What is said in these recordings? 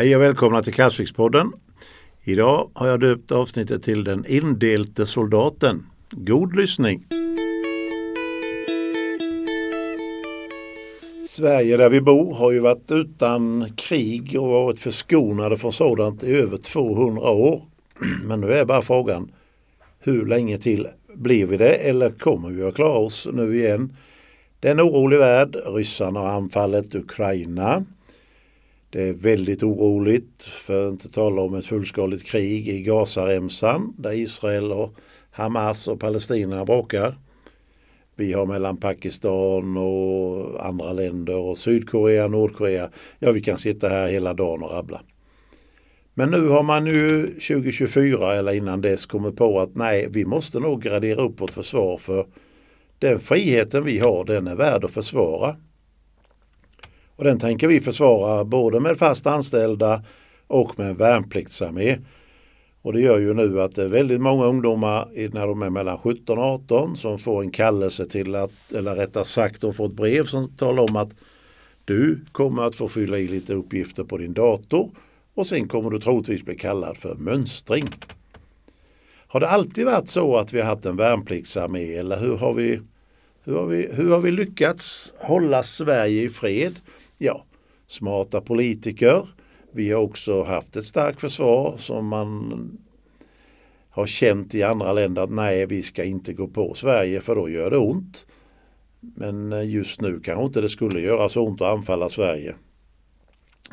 Hej och välkomna till Kalvsvikspodden. Idag har jag döpt avsnittet till Den indelte soldaten. God lyssning! Sverige där vi bor har ju varit utan krig och varit förskonade från sådant i över 200 år. Men nu är bara frågan hur länge till blir vi det eller kommer vi att klara oss nu igen? Det är en orolig värld. Ryssarna har anfallit Ukraina. Det är väldigt oroligt, för att inte tala om ett fullskaligt krig i Gazaremsan där Israel och Hamas och Palestina bråkar. Vi har mellan Pakistan och andra länder och Sydkorea, Nordkorea. Ja, vi kan sitta här hela dagen och rabbla. Men nu har man ju 2024 eller innan dess kommit på att nej, vi måste nog gradera upp vårt försvar för den friheten vi har, den är värd att försvara. Och den tänker vi försvara både med fast anställda och med värnpliktsarmé. Och det gör ju nu att det är väldigt många ungdomar när de är mellan 17 och 18 som får en kallelse till att, eller rättare sagt de får ett brev som talar om att du kommer att få fylla i lite uppgifter på din dator och sen kommer du troligtvis bli kallad för mönstring. Har det alltid varit så att vi har haft en värnpliktsarmé eller hur har vi, hur har vi, hur har vi lyckats hålla Sverige i fred? Ja, smarta politiker. Vi har också haft ett starkt försvar som man har känt i andra länder att nej, vi ska inte gå på Sverige för då gör det ont. Men eh, just nu kanske inte det skulle göra så ont att anfalla Sverige.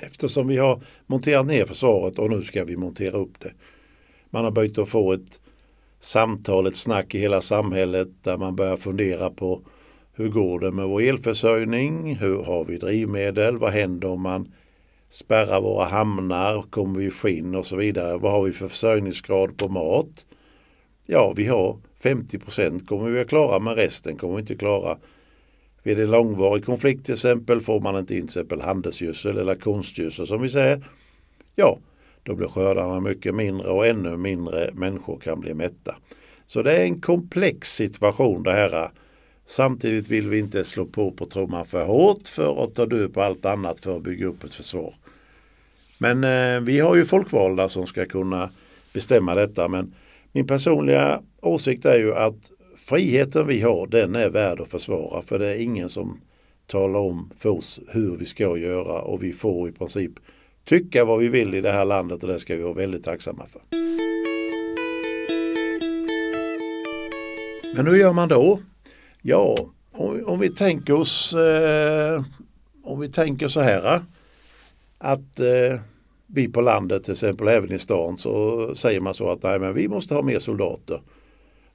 Eftersom vi har monterat ner försvaret och nu ska vi montera upp det. Man har börjat att få ett samtal, ett snack i hela samhället där man börjar fundera på hur går det med vår elförsörjning? Hur har vi drivmedel? Vad händer om man spärrar våra hamnar? Kommer vi få in och så vidare? Vad har vi för försörjningsgrad på mat? Ja, vi har 50 procent kommer vi att klara men resten kommer vi inte klara. Vid en långvarig konflikt till exempel får man inte in till exempel handelsgödsel eller konstgödsel som vi säger. Ja, då blir skördarna mycket mindre och ännu mindre människor kan bli mätta. Så det är en komplex situation det här. Samtidigt vill vi inte slå på på trumman för hårt för att ta död på allt annat för att bygga upp ett försvar. Men eh, vi har ju folkvalda som ska kunna bestämma detta. Men min personliga åsikt är ju att friheten vi har den är värd att försvara för det är ingen som talar om för oss hur vi ska göra och vi får i princip tycka vad vi vill i det här landet och det ska vi vara väldigt tacksamma för. Men hur gör man då? Ja, om, om vi tänker oss eh, om vi tänker så här eh, att eh, vi på landet till exempel även i stan så säger man så att nej, men vi måste ha mer soldater.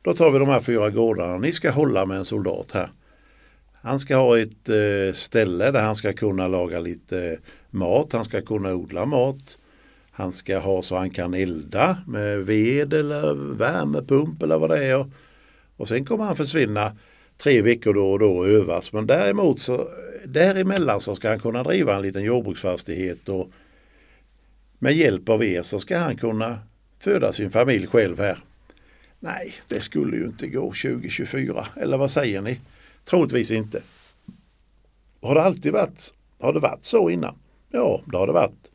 Då tar vi de här fyra gårdarna. Ni ska hålla med en soldat här. Han ska ha ett eh, ställe där han ska kunna laga lite eh, mat. Han ska kunna odla mat. Han ska ha så han kan elda med ved eller värmepump eller vad det är. Och sen kommer han försvinna tre veckor då och då och övas. Men däremot så däremellan så ska han kunna driva en liten jordbruksfastighet och med hjälp av er så ska han kunna föda sin familj själv här. Nej, det skulle ju inte gå 2024. Eller vad säger ni? Troligtvis inte. Har det alltid varit, har det varit så innan? Ja, det har det varit.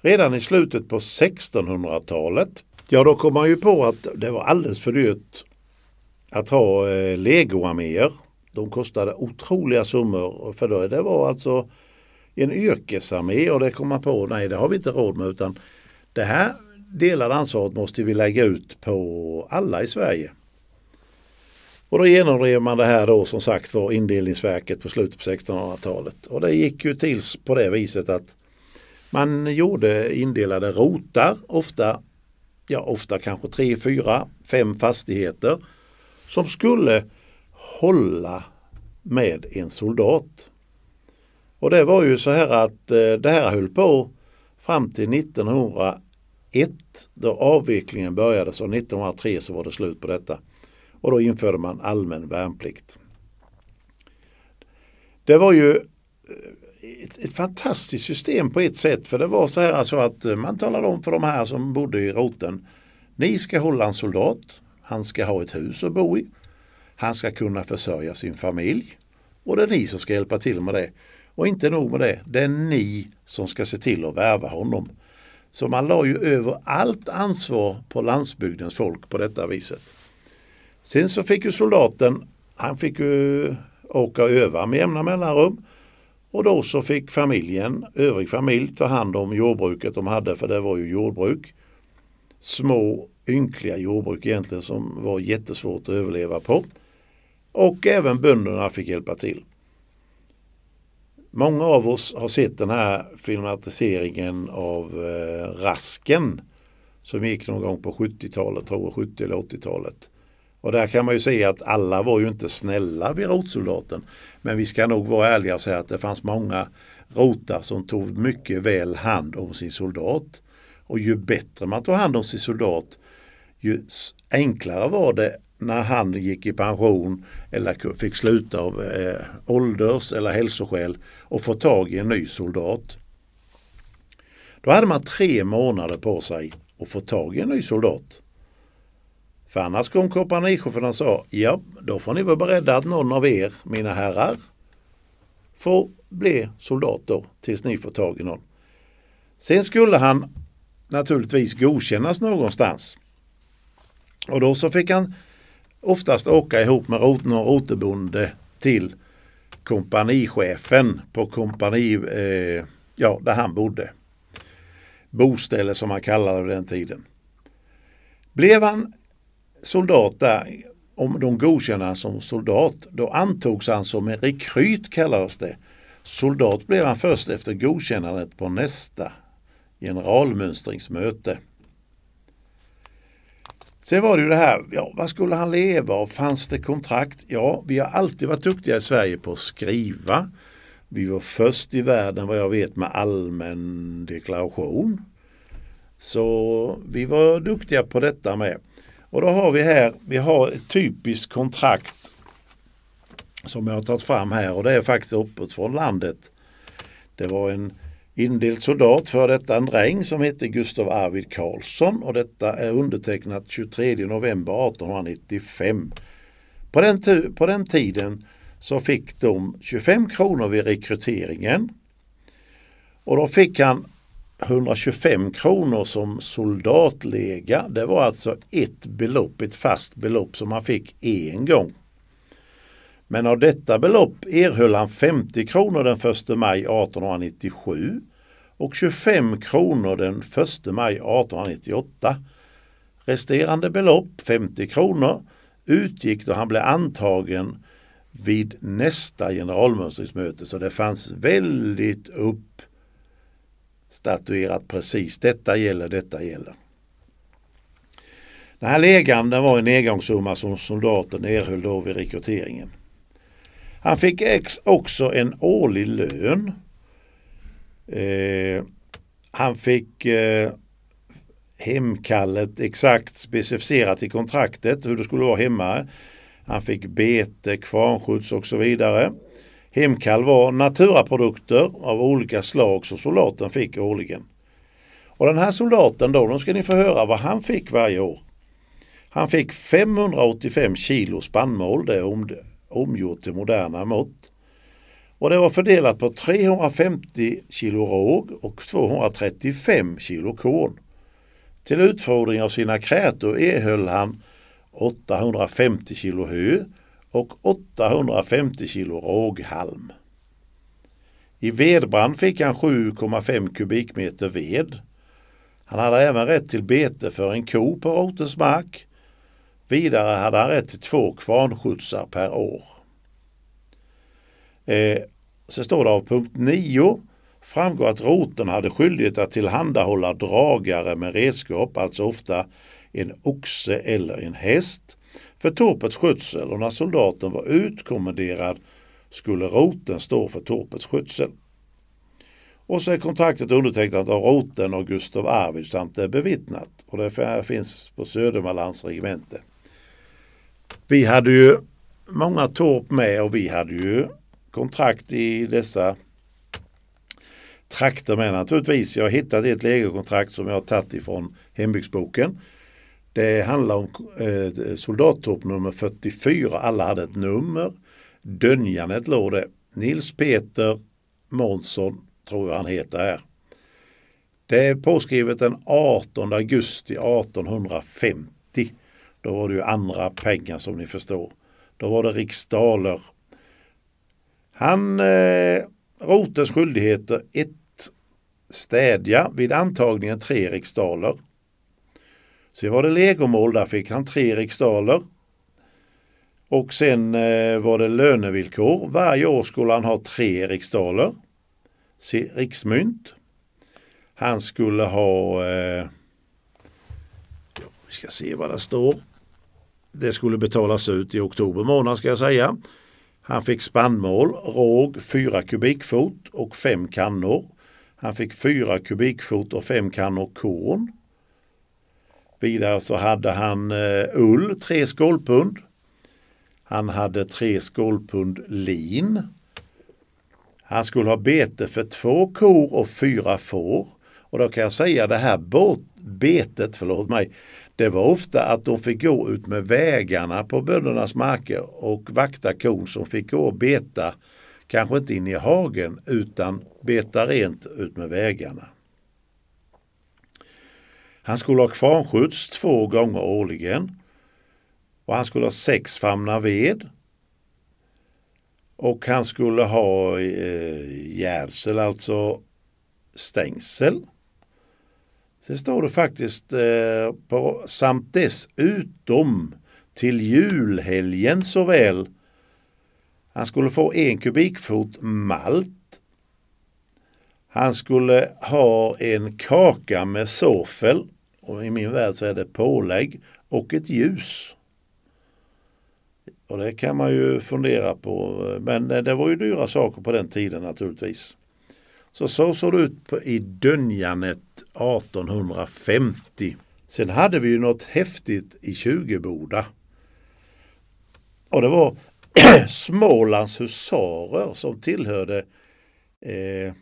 Redan i slutet på 1600-talet, ja då kom man ju på att det var alldeles för dyrt att ha eh, legoarméer. De kostade otroliga summor för då, det var alltså en yrkesarmé och det kom man på, nej det har vi inte råd med utan det här delade ansvaret måste vi lägga ut på alla i Sverige. Och då genomdrev man det här då som sagt var indelningsverket på slutet på 1600-talet. Och det gick ju till på det viset att man gjorde indelade rotar, ofta, ja, ofta kanske tre, fyra, fem fastigheter som skulle hålla med en soldat. Och det var ju så här att eh, det här höll på fram till 1901 då avvecklingen började. Så 1903 så var det slut på detta. Och då införde man allmän värnplikt. Det var ju eh, ett, ett, fantastiskt system på ett sätt för det var så här alltså att eh, man talade om för de här som bodde i roten. Ni ska hålla en soldat. Han ska ha ett hus att bo i. Han ska kunna försörja sin familj. Och det är ni som ska hjälpa till med det. Och inte nog med det, det är ni som ska se till att värva honom. Så man la ju över allt ansvar på landsbygdens folk på detta viset. Sen så fick ju soldaten, han fick ju åka och öva med jämna mellanrum. Och då så fick familjen, övrig familj, ta hand om jordbruket de hade, för det var ju jordbruk. Små ynkliga jordbruk egentligen som var jättesvårt att överleva på. Och även bönderna fick hjälpa till. Många av oss har sett den här filmatiseringen av eh, Rasken som gick någon gång på 70-talet, tror jag, 70 eller 80-talet. Och där kan man ju se att alla var ju inte snälla vid rotsoldaten. Men vi ska nog vara ärliga och säga att det fanns många rotar som tog mycket väl hand om sin soldat. Och ju bättre man tog hand om sin soldat, ju enklare var det när han gick i pension eller fick sluta av eh, ålders eller hälsoskäl och få tag i en ny soldat. Då hade man tre månader på sig att få tag i en ny soldat. För annars kom kompanichefen och sa, ja, då får ni vara beredda att någon av er, mina herrar, får bli soldat då, tills ni får tag i någon. Sen skulle han naturligtvis godkännas någonstans. Och då så fick han oftast åka ihop med någon rotebonde till kompanichefen på kompani, eh, ja, där han bodde. Boställe som man kallade det den tiden. Blev han soldat där, om de godkände som soldat, då antogs han som en rekryt kallades det. Soldat blev han först efter godkännandet på nästa generalmönstringsmöte. Sen var det ju det här, ja, vad skulle han leva av? Fanns det kontrakt? Ja, vi har alltid varit duktiga i Sverige på att skriva. Vi var först i världen vad jag vet med allmän deklaration. Så vi var duktiga på detta med. Och då har vi här, vi har ett typiskt kontrakt som jag har tagit fram här och det är faktiskt uppåt från landet. Det var en Indelt soldat för detta en dräng som hette Gustav Arvid Karlsson och detta är undertecknat 23 november 1895. På den, på den tiden så fick de 25 kronor vid rekryteringen. Och då fick han 125 kronor som soldatlega. Det var alltså ett belopp, ett fast belopp som han fick en gång. Men av detta belopp erhöll han 50 kronor den 1 maj 1897 och 25 kronor den 1 maj 1898. Resterande belopp, 50 kronor, utgick då han blev antagen vid nästa generalmönstringsmöte så det fanns väldigt uppstatuerat precis detta gäller, detta gäller. Den här legan den var en nedgångssumma som soldaten erhöll då vid rekryteringen. Han fick också en årlig lön. Eh, han fick eh, hemkallet exakt specificerat i kontraktet hur det skulle vara hemma. Han fick bete, kvarnskjuts och så vidare. Hemkall var naturaprodukter av olika slag som soldaten fick årligen. Och den här soldaten då, då ska ni få höra vad han fick varje år. Han fick 585 kilo spannmål, det är omgjort till moderna mått. Och det var fördelat på 350 kilo råg och 235 kilo korn. Till utfodring av sina krätor erhöll han 850 kilo hö och 850 kilo råghalm. I vedbrand fick han 7,5 kubikmeter ved. Han hade även rätt till bete för en ko på rotens mark Vidare hade han rätt till två kvarnskjutsar per år. Eh, så står det av punkt 9 framgår att roten hade skyldighet att tillhandahålla dragare med redskap, alltså ofta en oxe eller en häst, för torpets skötsel och när soldaten var utkommenderad skulle roten stå för torpets skötsel. Och så är kontraktet undertecknat av roten och Gustav Arvid samt det bevittnat och det finns på Södermanlands regemente. Vi hade ju många torp med och vi hade ju kontrakt i dessa trakter med naturligtvis. Jag har hittat ett legokontrakt som jag har tagit ifrån hembygdsboken. Det handlar om eh, soldattorp nummer 44. Alla hade ett nummer. Dönjanet låg det. Nils Peter Månsson, tror jag han heter här. Det är påskrivet den 18 augusti 1850. Då var det ju andra pengar som ni förstår. Då var det riksdaler. Han, eh, Rotens skyldigheter 1. Städja vid antagningen 3 riksdaler. Sen var det legomål, där fick han 3 riksdaler. Och sen eh, var det lönevillkor. Varje år skulle han ha 3 riksdaler. Riksmynt. Han skulle ha, eh, vi ska se vad det står. Det skulle betalas ut i oktober månad ska jag säga. Han fick spannmål, råg 4 kubikfot och 5 kannor. Han fick 4 kubikfot och 5 kannor korn. Vidare så hade han eh, ull, 3 skålpund. Han hade 3 skålpund lin. Han skulle ha bete för två kor och fyra får. Och då kan jag säga det här betet, förlåt mig, det var ofta att de fick gå ut med vägarna på böndernas marker och vakta kon som fick gå och beta, kanske inte in i hagen utan beta rent ut med vägarna. Han skulle ha kvarnskjuts två gånger årligen och han skulle ha sex famnar ved. Och han skulle ha eh, gärdsel, alltså stängsel. Sen står det faktiskt eh, på samt dessutom till julhelgen såväl. Han skulle få en kubikfot malt. Han skulle ha en kaka med såfel och i min värld så är det pålägg och ett ljus. Och det kan man ju fundera på, men det var ju dyra saker på den tiden naturligtvis. Så så såg det ut på, i Dönjanet 1850. Sen hade vi ju något häftigt i Tjugeboda. Och det var Smålands husarer som tillhörde eh,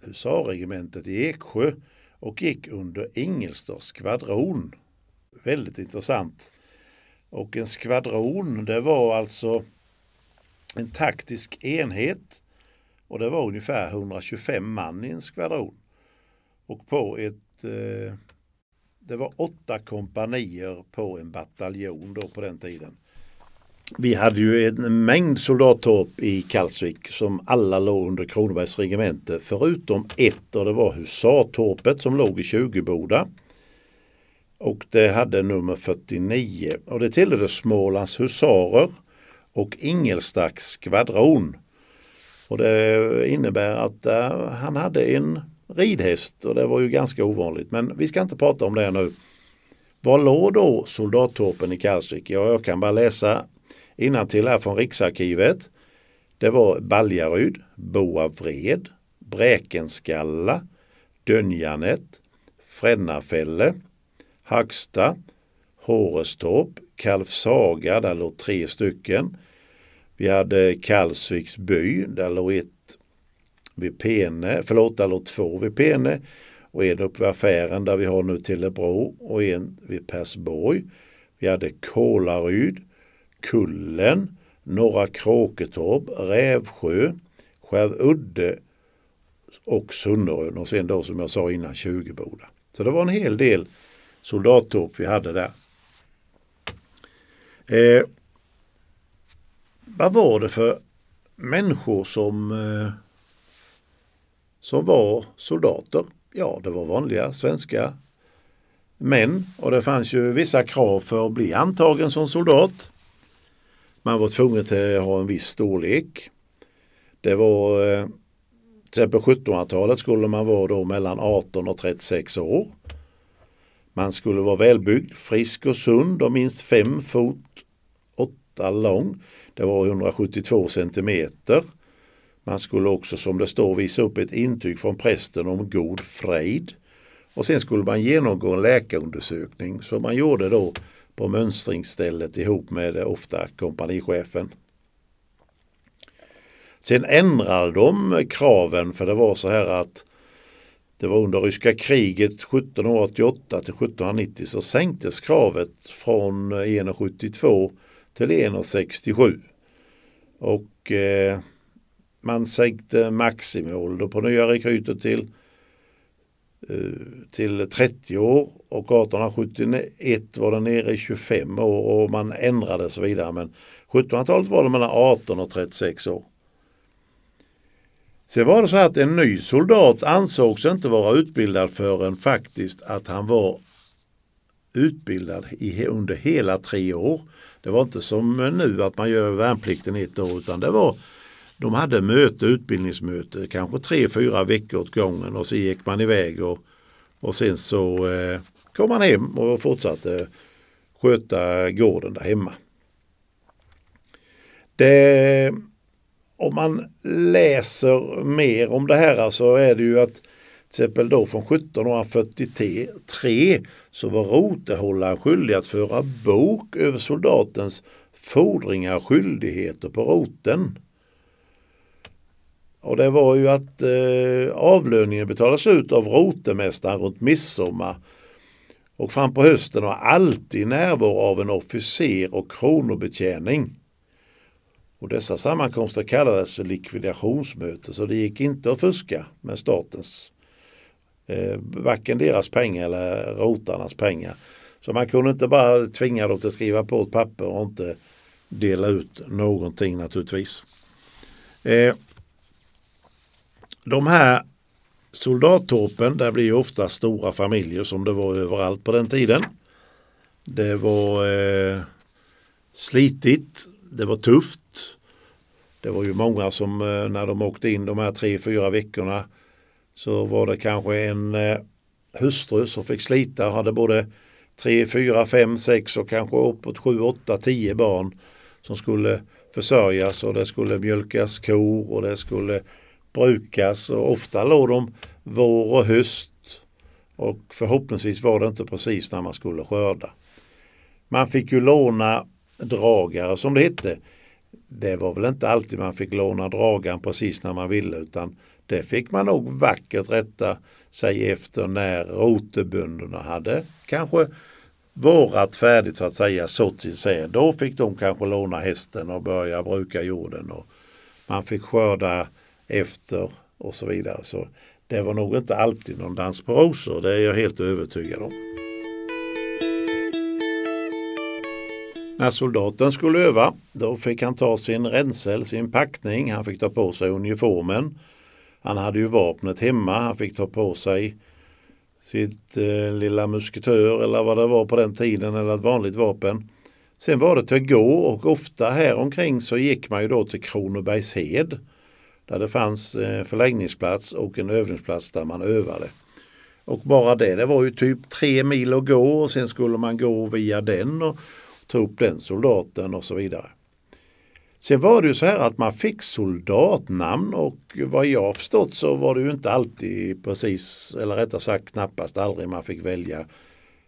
husarregementet i Eksjö och gick under Ingelstads skvadron. Väldigt intressant. Och en skvadron det var alltså en taktisk enhet och det var ungefär 125 man i en skvadron. Och på ett eh, det var åtta kompanier på en bataljon då på den tiden. Vi hade ju en mängd soldattorp i Kalsvik som alla låg under Kronobergs regemente förutom ett och det var husartorpet som låg i Tjugoboda. Och det hade nummer 49 och det tillhörde Smålands husarer och Ingelstacks skvadron. Och det innebär att uh, han hade en ridhäst och det var ju ganska ovanligt. Men vi ska inte prata om det nu. Var låg då soldattorpen i Karlsvik? Ja, jag kan bara läsa till här från Riksarkivet. Det var Baljaryd, Boavred, Bräkenskalla, Dönjanet, Frännafälle, Hagsta, Hårestorp, Kalvsaga, där låg tre stycken. Vi hade Kalvsviks by, där låg ett vid Pene, förlåt, eller två vid Pene och en uppe vid affären där vi har nu Tillebro och en vid Persborg. Vi hade Kolaryd, Kullen, Norra Kråketorp, Rävsjö, Skärvudde och Sunnerön och sen då som jag sa innan Tjugoboda. Så det var en hel del soldattorp vi hade där. Eh, vad var det för människor som, eh, som var soldater? Ja, det var vanliga svenska män och det fanns ju vissa krav för att bli antagen som soldat. Man var tvungen till att ha en viss storlek. Det var eh, till exempel 1700-talet skulle man vara då mellan 18 och 36 år. Man skulle vara välbyggd, frisk och sund och minst 5 fot 8 lång. Det var 172 centimeter. Man skulle också som det står visa upp ett intyg från prästen om god frejd. Och sen skulle man genomgå en läkarundersökning som man gjorde då på mönstringsstället ihop med eh, ofta kompanichefen. Sen ändrade de kraven för det var så här att det var under ryska kriget 1788 till 1790 så sänktes kravet från eh, 1,72 till 1,67. Och eh, man sänkte maximiålder på nya rekryter till, eh, till 30 år och 1871 var den nere i 25 år och man ändrade och så vidare. Men 1700-talet var det mellan 18 och 36 år. Sen var det så att en ny soldat ansågs inte vara utbildad förrän faktiskt att han var utbildad i, under hela tre år. Det var inte som nu att man gör värnplikten ett år utan det var de hade möte, utbildningsmöte, kanske tre, fyra veckor åt gången och så gick man iväg och, och sen så eh, kom man hem och fortsatte sköta gården där hemma. Det om man läser mer om det här så är det ju att till exempel då från 1743 så var rotehållaren skyldig att föra bok över soldatens fordringar och skyldigheter på roten. Och det var ju att eh, avlöningen betalas ut av rotemästaren runt midsommar. Och fram på hösten har alltid närvaro av en officer och kronobetjäning. Och dessa sammankomster kallades likvidationsmöte så det gick inte att fuska med statens, eh, varken deras pengar eller rotarnas pengar. Så man kunde inte bara tvinga dem att skriva på ett papper och inte dela ut någonting naturligtvis. Eh, de här soldattorpen, där blir ju ofta stora familjer som det var överallt på den tiden. Det var eh, slitigt det var tufft. Det var ju många som eh, när de åkte in de här tre, fyra veckorna så var det kanske en eh, hustru som fick slita och hade både tre, fyra, fem, sex och kanske uppåt sju, åtta, tio barn som skulle försörjas och det skulle mjölkas kor och det skulle brukas och ofta låg de vår och höst och förhoppningsvis var det inte precis när man skulle skörda. Man fick ju låna dragare som det hette. Det var väl inte alltid man fick låna dragaren precis när man ville utan det fick man nog vackert rätta sig efter när rotebönderna hade kanske vårat färdigt så att säga, sått sin säd. Då fick de kanske låna hästen och börja bruka jorden. Och man fick skörda efter och så vidare. Så det var nog inte alltid någon dans på rosor, det är jag helt övertygad om. När soldaten skulle öva då fick han ta sin ränsel, sin packning, han fick ta på sig uniformen. Han hade ju vapnet hemma, han fick ta på sig sitt eh, lilla musketör eller vad det var på den tiden eller ett vanligt vapen. Sen var det till att gå och ofta här omkring så gick man ju då till Kronobergshed där det fanns eh, förläggningsplats och en övningsplats där man övade. Och bara det, det var ju typ tre mil att gå och sen skulle man gå via den och ta upp den soldaten och så vidare. Sen var det ju så här att man fick soldatnamn och vad jag förstått så var det ju inte alltid precis, eller rättare sagt knappast aldrig man fick välja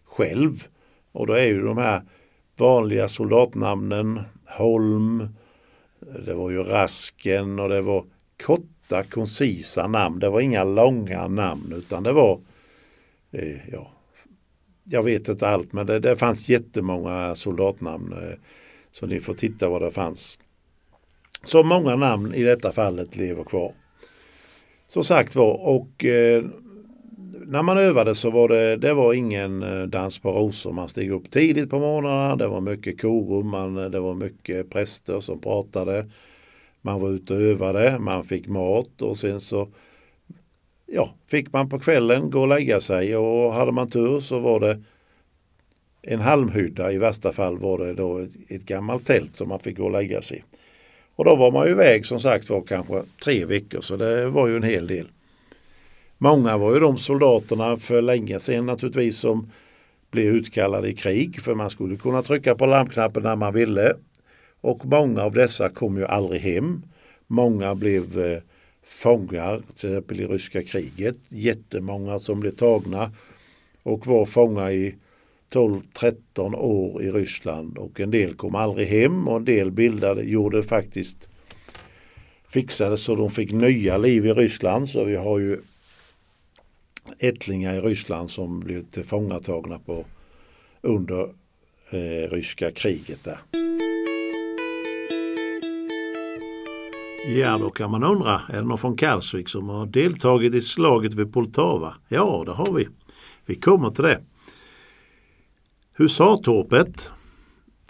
själv. Och då är ju de här vanliga soldatnamnen Holm, det var ju Rasken och det var korta koncisa namn. Det var inga långa namn utan det var eh, ja, jag vet inte allt men det, det fanns jättemånga soldatnamn. Eh, så ni får titta vad det fanns. Så många namn i detta fallet lever kvar. Som sagt var och eh, när man övade så var det, det var ingen eh, dans på rosor. Man steg upp tidigt på morgnarna. Det var mycket korum. Man, det var mycket präster som pratade. Man var ute och övade. Man fick mat och sen så ja, fick man på kvällen gå och lägga sig och hade man tur så var det en halmhydda. I värsta fall var det då ett, ett gammalt tält som man fick gå och lägga sig i. Och då var man ju iväg som sagt var kanske tre veckor så det var ju en hel del. Många var ju de soldaterna för länge sedan naturligtvis som blev utkallade i krig för man skulle kunna trycka på larmknappen när man ville. Och många av dessa kom ju aldrig hem. Många blev eh, fångar, till exempel i ryska kriget. Jättemånga som blev tagna och var fångar i 12-13 år i Ryssland och en del kom aldrig hem och en del bildade, gjorde faktiskt fixade så de fick nya liv i Ryssland. Så vi har ju ättlingar i Ryssland som blev tillfångatagna på under eh, ryska kriget där. Ja, då kan man undra, är det någon från Karlsvik som har deltagit i slaget vid Poltava? Ja, det har vi. Vi kommer till det. Husartorpet,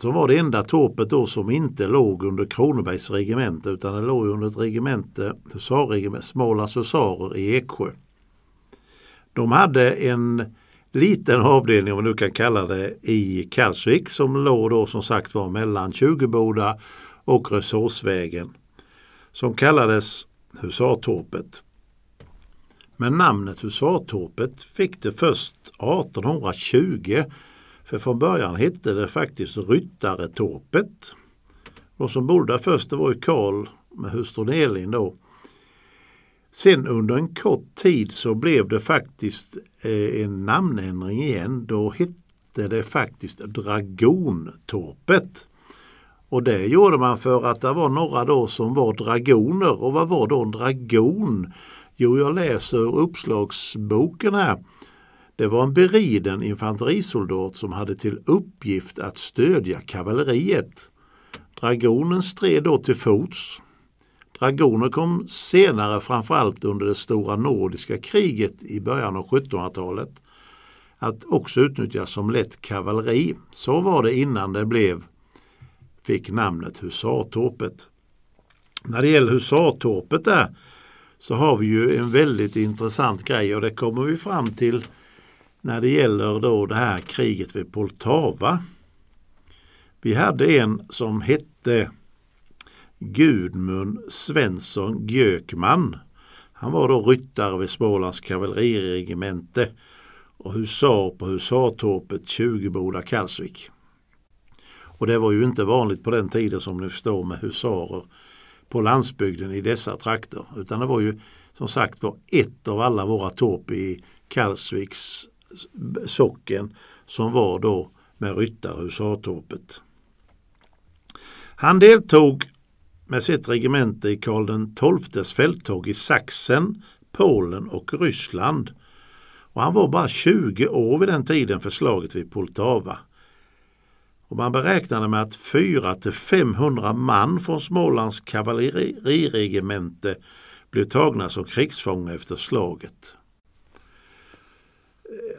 som var det enda torpet då som inte låg under Kronobergs regemente utan det låg under ett regemente, husarregemente, Smålands husarer i Eksjö. De hade en liten avdelning, om man nu kan kalla det, i Karlsvik som låg då som sagt var mellan Tjugoboda och Resursvägen som kallades Husartorpet. Men namnet Husartorpet fick det först 1820 för från början hette det faktiskt Ryttaretorpet. De som bodde där först det var ju Karl med hustrun Elin då. Sen under en kort tid så blev det faktiskt eh, en namnändring igen. Då hette det faktiskt Dragontorpet. Och det gjorde man för att det var några då som var dragoner. Och vad var då en dragon? Jo, jag läser ur uppslagsboken här. Det var en beriden infanterisoldat som hade till uppgift att stödja kavalleriet. Dragonen stred då till fots. Dragoner kom senare framförallt under det stora nordiska kriget i början av 1700-talet att också utnyttjas som lätt kavalleri. Så var det innan det blev fick namnet Husartorpet. När det gäller Husartorpet där så har vi ju en väldigt intressant grej och det kommer vi fram till när det gäller då det här kriget vid Poltava. Vi hade en som hette Gudmund Svensson Gökman. Han var då ryttare vid Smålands kavalleriregemente och husar på husartorpet Tjugeboda, Kalsvik. Och det var ju inte vanligt på den tiden som ni förstår med husarer på landsbygden i dessa trakter. Utan det var ju som sagt var ett av alla våra torp i Kalsviks socken som var då med ryttare husartorpet. Han deltog med sitt regemente i Karl XIIs fälttåg i Sachsen, Polen och Ryssland. Och han var bara 20 år vid den tiden för slaget vid Poltava. Och man beräknade med att 400-500 man från Smålands kavalleriregemente blev tagna som krigsfångar efter slaget.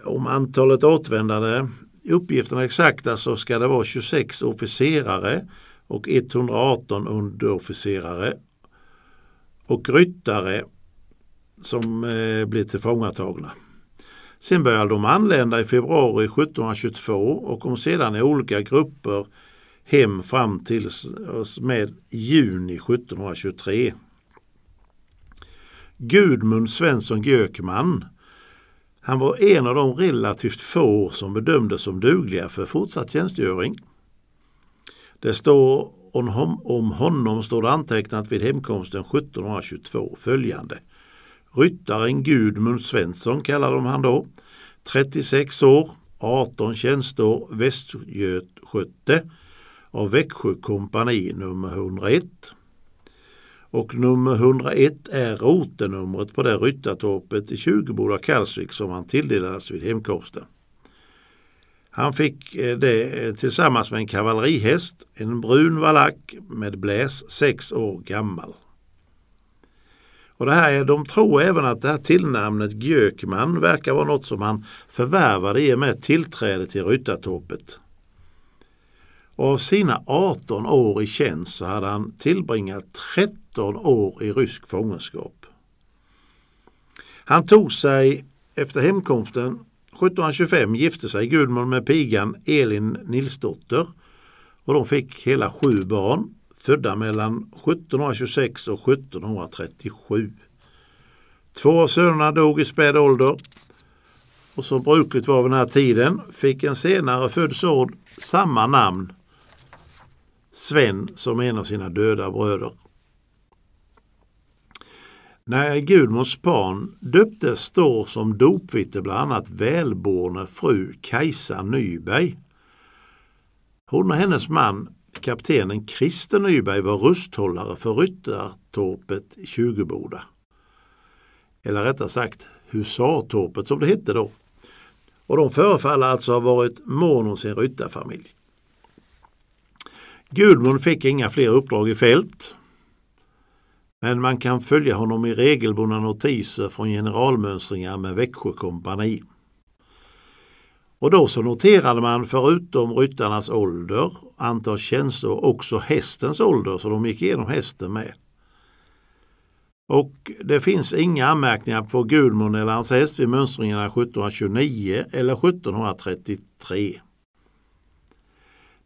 Om antalet återvändande uppgifterna är exakta så ska det vara 26 officerare och 118 underofficerare och ryttare som eh, tillfångatagna. Sen började de anlända i februari 1722 och kom sedan i olika grupper hem fram till med juni 1723. Gudmund Svensson Gökman han var en av de relativt få som bedömdes som dugliga för fortsatt tjänstgöring. Det står om honom står det antecknat vid hemkomsten 1722 följande. Ryttaren Gudmund Svensson kallade de han då. 36 år, 18 tjänsteår, västgötskötte av Växjö kompani nummer 101. Och nummer 101 är rotenumret på det ryttartorpet i Tjugoboda Kalsvik som han tilldelades vid hemkomsten. Han fick eh, det eh, tillsammans med en kavallerihäst, en brun valack med bläs, sex år gammal. Och det här, de tror även att det här tillnamnet Gökman verkar vara något som han förvärvade i och med tillträde till Ryttartorpet. Och av sina 18 år i tjänst så hade han tillbringat 13 år i rysk fångenskap. Han tog sig efter hemkomsten 1725 gifte sig Gudmund med pigan Elin Nilsdotter och de fick hela sju barn födda mellan 1726 och 1737. Två av sönerna dog i späd ålder och som brukligt var vid den här tiden fick en senare född son samma namn, Sven, som en av sina döda bröder. När Gudmunds barn döptes står som dopvitte bland annat välborne fru Kajsa Nyberg. Hon och hennes man kaptenen Christer Nyberg var rusthållare för Ryttartorpet i Tjugoboda. Eller rättare sagt Husartorpet som det hette då. Och de förefaller alltså ha varit mån om sin ryttarfamilj. Gudmund fick inga fler uppdrag i fält. Men man kan följa honom i regelbundna notiser från generalmönstringar med Växjö kompani. Och då så noterade man förutom ryttarnas ålder, antal tjänster också hästens ålder, så de gick igenom hästen med. Och det finns inga anmärkningar på Gudmund eller hans häst vid mönstringarna 1729 eller 1733.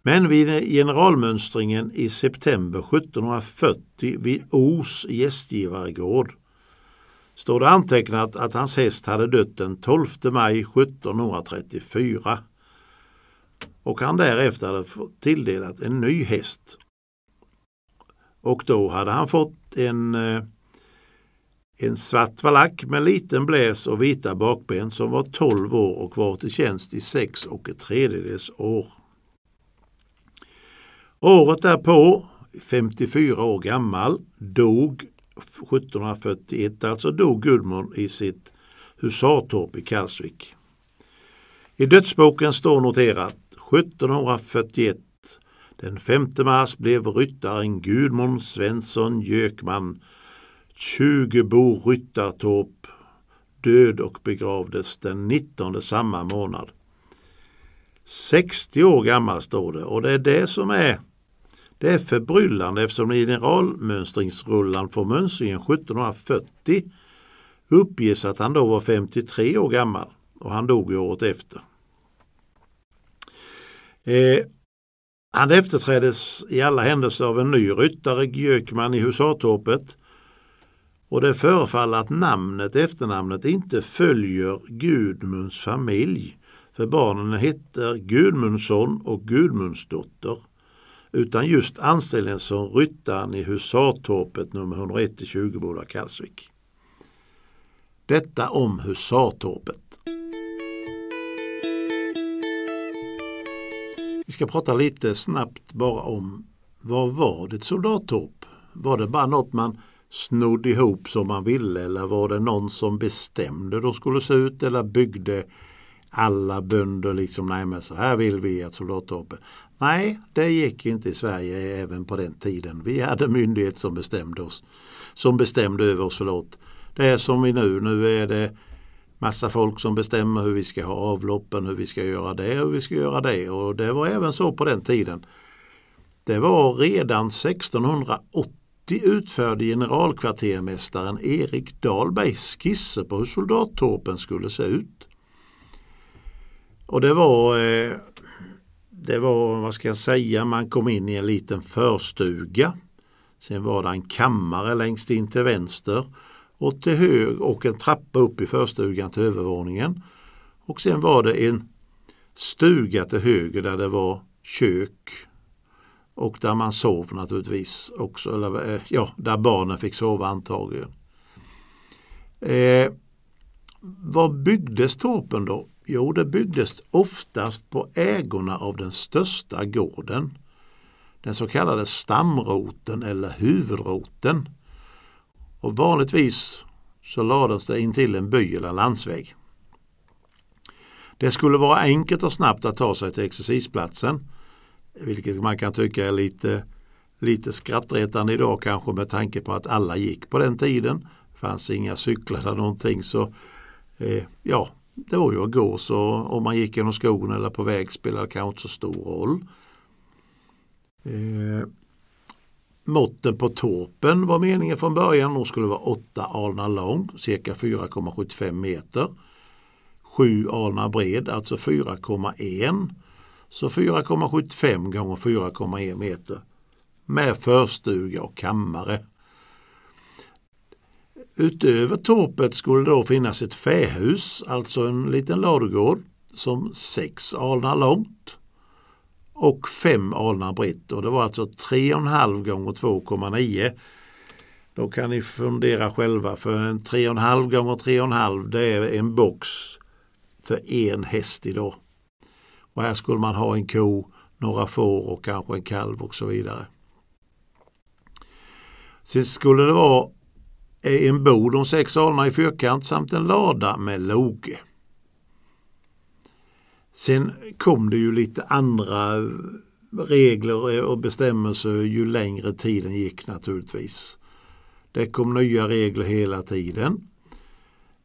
Men vid generalmönstringen i september 1740 vid Os gästgivaregård står det antecknat att hans häst hade dött den 12 maj 1734 och han därefter hade tilldelat en ny häst. Och då hade han fått en, eh, en svart valack med liten bläs och vita bakben som var 12 år och var till tjänst i sex och ett tredjedels år. Året därpå, 54 år gammal, dog 1741, alltså dog Gudmund i sitt husartorp i Karlsvik. I dödsboken står noterat 1741 den 5 mars blev ryttaren Gudmund Svensson Jökman 20 bo Ryttartorp död och begravdes den 19 samma månad. 60 år gammal står det och det är det som är det är förbryllande eftersom generalmönstringsrullan från mönstringen 1740 uppges att han då var 53 år gammal och han dog året efter. Eh, han efterträddes i alla händelser av en ny ryttare, Gökman i Husartorpet. Och det förefaller att namnet, efternamnet, inte följer Gudmunds familj. För barnen heter Gudmundsson och Gudmundsdotter utan just anställningen som ryttaren i Husartorpet nummer 101 i Tjugoboda Kalsvik. Detta om Husartorpet. Vi ska prata lite snabbt bara om vad var det ett soldattorp? Var det bara något man snodde ihop som man ville eller var det någon som bestämde hur det skulle se ut eller byggde alla bönder liksom, nej men så här vill vi att soldattorpet. Nej, det gick inte i Sverige även på den tiden. Vi hade myndighet som bestämde oss. Som bestämde över oss, förlåt. Det är som vi nu. Nu är det massa folk som bestämmer hur vi ska ha avloppen, hur vi ska göra det och hur vi ska göra det. Och det var även så på den tiden. Det var redan 1680 utförde generalkvartermästaren Erik Dahlberg skisser på hur soldattorpen skulle se ut. Och det var eh, det var, vad ska jag säga, man kom in i en liten förstuga. Sen var det en kammare längst in till vänster och till hög och en trappa upp i förstugan till övervåningen. Och sen var det en stuga till höger där det var kök och där man sov naturligtvis också, eller eh, ja, där barnen fick sova antagligen. Eh, vad byggdes torpen då? Jo, det byggdes oftast på ägorna av den största gården. Den så kallade stamroten eller huvudroten. Och vanligtvis så lades det intill en by eller landsväg. Det skulle vara enkelt och snabbt att ta sig till exercisplatsen, vilket man kan tycka är lite, lite skrattretande idag kanske med tanke på att alla gick på den tiden. Det fanns inga cyklar eller någonting så eh, ja, det var ju att gå så om man gick genom skogen eller på väg spelade kanske inte så stor roll. Eh, måtten på torpen var meningen från början. De skulle vara 8 alnar lång, cirka 4,75 meter. 7 alnar bred, alltså 4,1. Så 4,75 gånger 4,1 meter. Med förstuga och kammare. Utöver torpet skulle då finnas ett fähus, alltså en liten ladugård som sex alnar långt och fem alnar brett. Och det var alltså 3,5 gånger 2,9. Då kan ni fundera själva för en 3,5 gånger 3,5 det är en box för en häst idag. Och här skulle man ha en ko, några får och kanske en kalv och så vidare. Sen skulle det vara en bod om sex alnar i fyrkant samt en lada med loge. Sen kom det ju lite andra regler och bestämmelser ju längre tiden gick naturligtvis. Det kom nya regler hela tiden.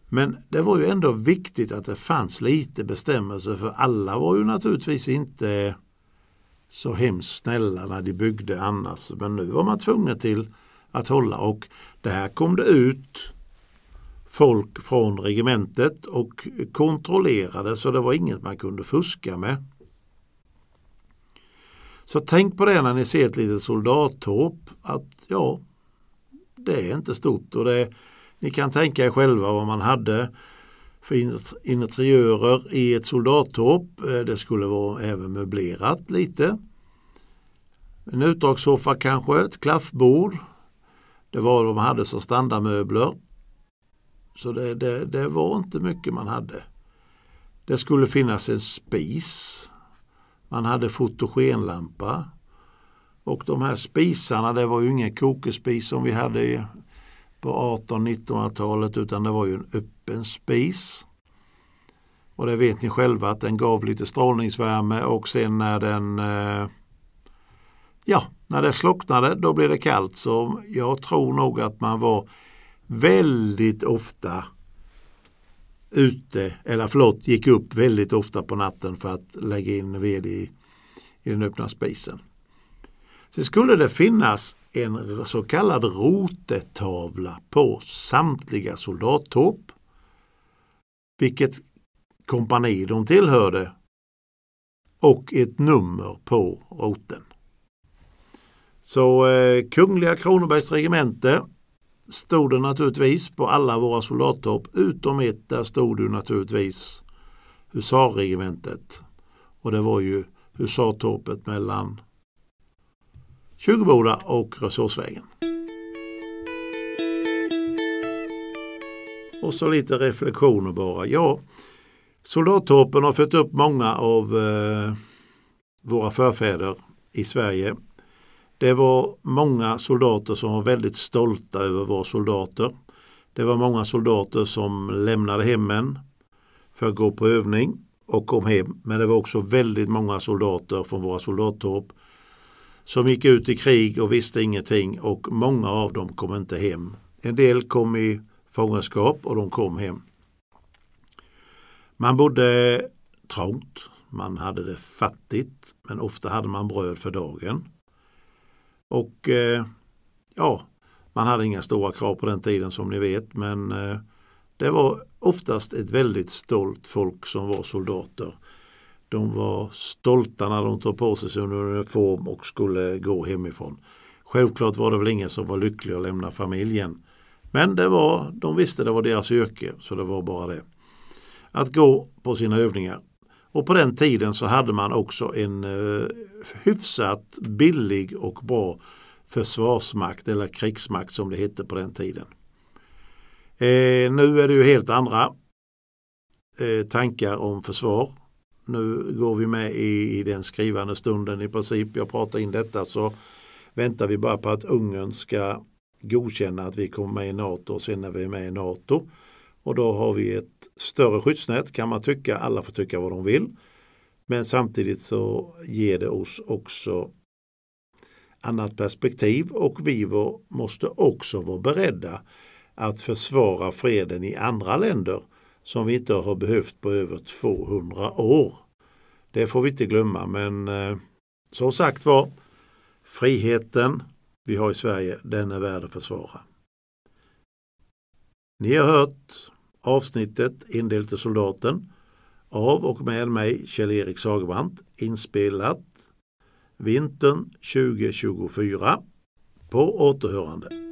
Men det var ju ändå viktigt att det fanns lite bestämmelser för alla var ju naturligtvis inte så hemskt snälla när de byggde annars. Men nu var man tvungen till att hålla och där kom det ut folk från regementet och kontrollerade så det var inget man kunde fuska med. Så tänk på det när ni ser ett litet soldathåp att ja, det är inte stort och det, ni kan tänka er själva vad man hade för interiörer i ett soldathåp. Eh, det skulle vara även möblerat lite. En utdragssoffa kanske, ett klaffbord. Det var vad man hade som standardmöbler. Så det, det, det var inte mycket man hade. Det skulle finnas en spis. Man hade fotogenlampa. Och de här spisarna, det var ju ingen kokespis som vi hade på 18-1900-talet utan det var ju en öppen spis. Och det vet ni själva att den gav lite strålningsvärme och sen när den eh, ja, när det slocknade då blev det kallt. Så jag tror nog att man var väldigt ofta ute, eller förlåt, gick upp väldigt ofta på natten för att lägga in ved i, i den öppna spisen. Sen skulle det finnas en så kallad rotetavla på samtliga soldattorp Vilket kompani de tillhörde och ett nummer på roten. Så eh, Kungliga Kronobergs regemente stod det naturligtvis på alla våra soldattopp utom ett där stod det naturligtvis husarregementet. Och det var ju husartorpet mellan Tjugoboda och Resursvägen. Och så lite reflektioner bara. Ja, soldattorpen har fött upp många av eh, våra förfäder i Sverige det var många soldater som var väldigt stolta över att vara soldater. Det var många soldater som lämnade hemmen för att gå på övning och kom hem. Men det var också väldigt många soldater från våra soldattorp som gick ut i krig och visste ingenting och många av dem kom inte hem. En del kom i fångenskap och de kom hem. Man bodde trångt, man hade det fattigt men ofta hade man bröd för dagen. Och eh, ja, man hade inga stora krav på den tiden som ni vet men eh, det var oftast ett väldigt stolt folk som var soldater. De var stolta när de tog på sig sin uniform och skulle gå hemifrån. Självklart var det väl ingen som var lycklig att lämna familjen. Men det var, de visste det var deras yrke så det var bara det. Att gå på sina övningar. Och på den tiden så hade man också en eh, hyfsat billig och bra försvarsmakt eller krigsmakt som det hette på den tiden. Eh, nu är det ju helt andra eh, tankar om försvar. Nu går vi med i, i den skrivande stunden i princip. Jag pratar in detta så väntar vi bara på att Ungern ska godkänna att vi kommer med i NATO och sen är vi med i NATO. Och då har vi ett större skyddsnät kan man tycka. Alla får tycka vad de vill. Men samtidigt så ger det oss också annat perspektiv och vi måste också vara beredda att försvara freden i andra länder som vi inte har behövt på över 200 år. Det får vi inte glömma men eh, som sagt var friheten vi har i Sverige den är värd att försvara. Ni har hört avsnittet Indelat i soldaten av och med mig Kjell-Erik Sagerbrant inspelat vintern 2024 på återhörande.